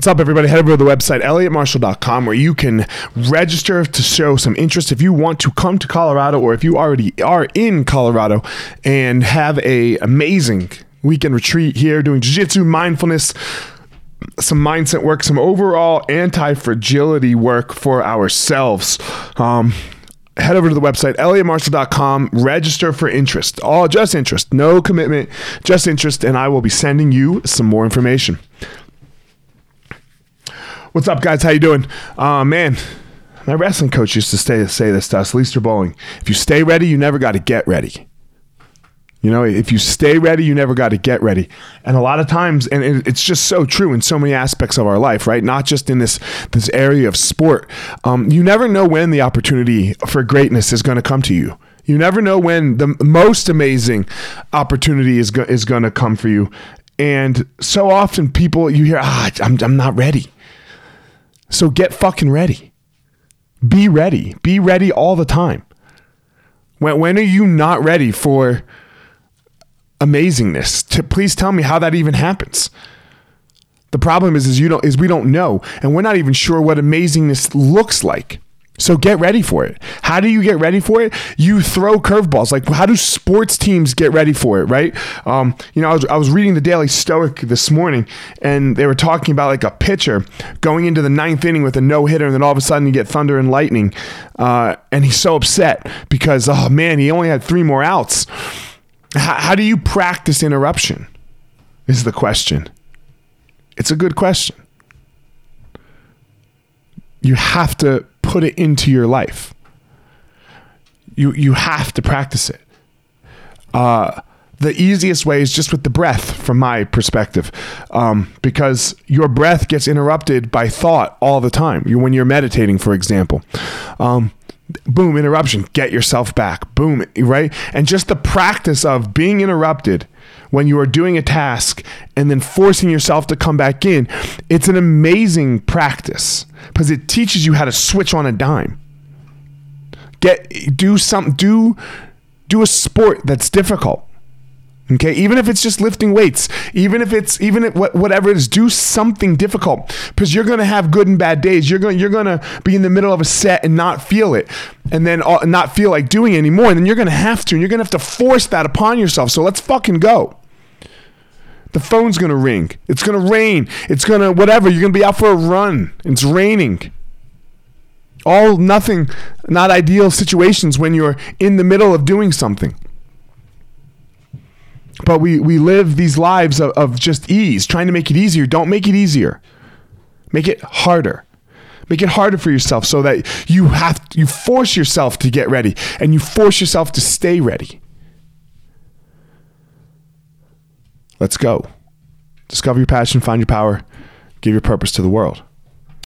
What's up, everybody? Head over to the website, elliottmarshall.com, where you can register to show some interest if you want to come to Colorado or if you already are in Colorado and have a amazing weekend retreat here doing jiu-jitsu, mindfulness, some mindset work, some overall anti-fragility work for ourselves. Um, head over to the website elliottmarshall.com register for interest all just interest no commitment just interest and i will be sending you some more information What's up, guys? How you doing? Uh, man, my wrestling coach used to stay, say this to us, Leister Bowling. If you stay ready, you never got to get ready. You know, if you stay ready, you never got to get ready. And a lot of times, and it's just so true in so many aspects of our life, right? Not just in this this area of sport. Um, you never know when the opportunity for greatness is going to come to you. You never know when the most amazing opportunity is go- is going to come for you. And so often, people you hear, ah, I'm I'm not ready. So get fucking ready. Be ready. Be ready all the time. When, when are you not ready for amazingness? To, please tell me how that even happens. The problem is, is you don't is we don't know, and we're not even sure what amazingness looks like. So get ready for it. How do you get ready for it? You throw curveballs. Like how do sports teams get ready for it? Right? Um, you know, I was, I was reading the Daily Stoic this morning, and they were talking about like a pitcher going into the ninth inning with a no hitter, and then all of a sudden you get thunder and lightning, uh, and he's so upset because oh man, he only had three more outs. How, how do you practice interruption? Is the question. It's a good question. You have to put it into your life. You you have to practice it. Uh, the easiest way is just with the breath, from my perspective, um, because your breath gets interrupted by thought all the time. You when you're meditating, for example. Um, boom, interruption. Get yourself back. Boom, right? And just the practice of being interrupted when you are doing a task and then forcing yourself to come back in, it's an amazing practice because it teaches you how to switch on a dime. Get do some do do a sport that's difficult. Okay, even if it's just lifting weights, even if it's even if whatever it is, do something difficult because you're gonna have good and bad days. You're gonna you're gonna be in the middle of a set and not feel it, and then uh, not feel like doing it anymore. And then you're gonna have to, and you're gonna have to force that upon yourself. So let's fucking go. The phone's gonna ring. It's gonna rain. It's gonna whatever. You're gonna be out for a run. It's raining. All nothing, not ideal situations when you're in the middle of doing something. But we, we live these lives of, of just ease, trying to make it easier. Don't make it easier. Make it harder. Make it harder for yourself so that you have you force yourself to get ready and you force yourself to stay ready. Let's go. Discover your passion, find your power, give your purpose to the world.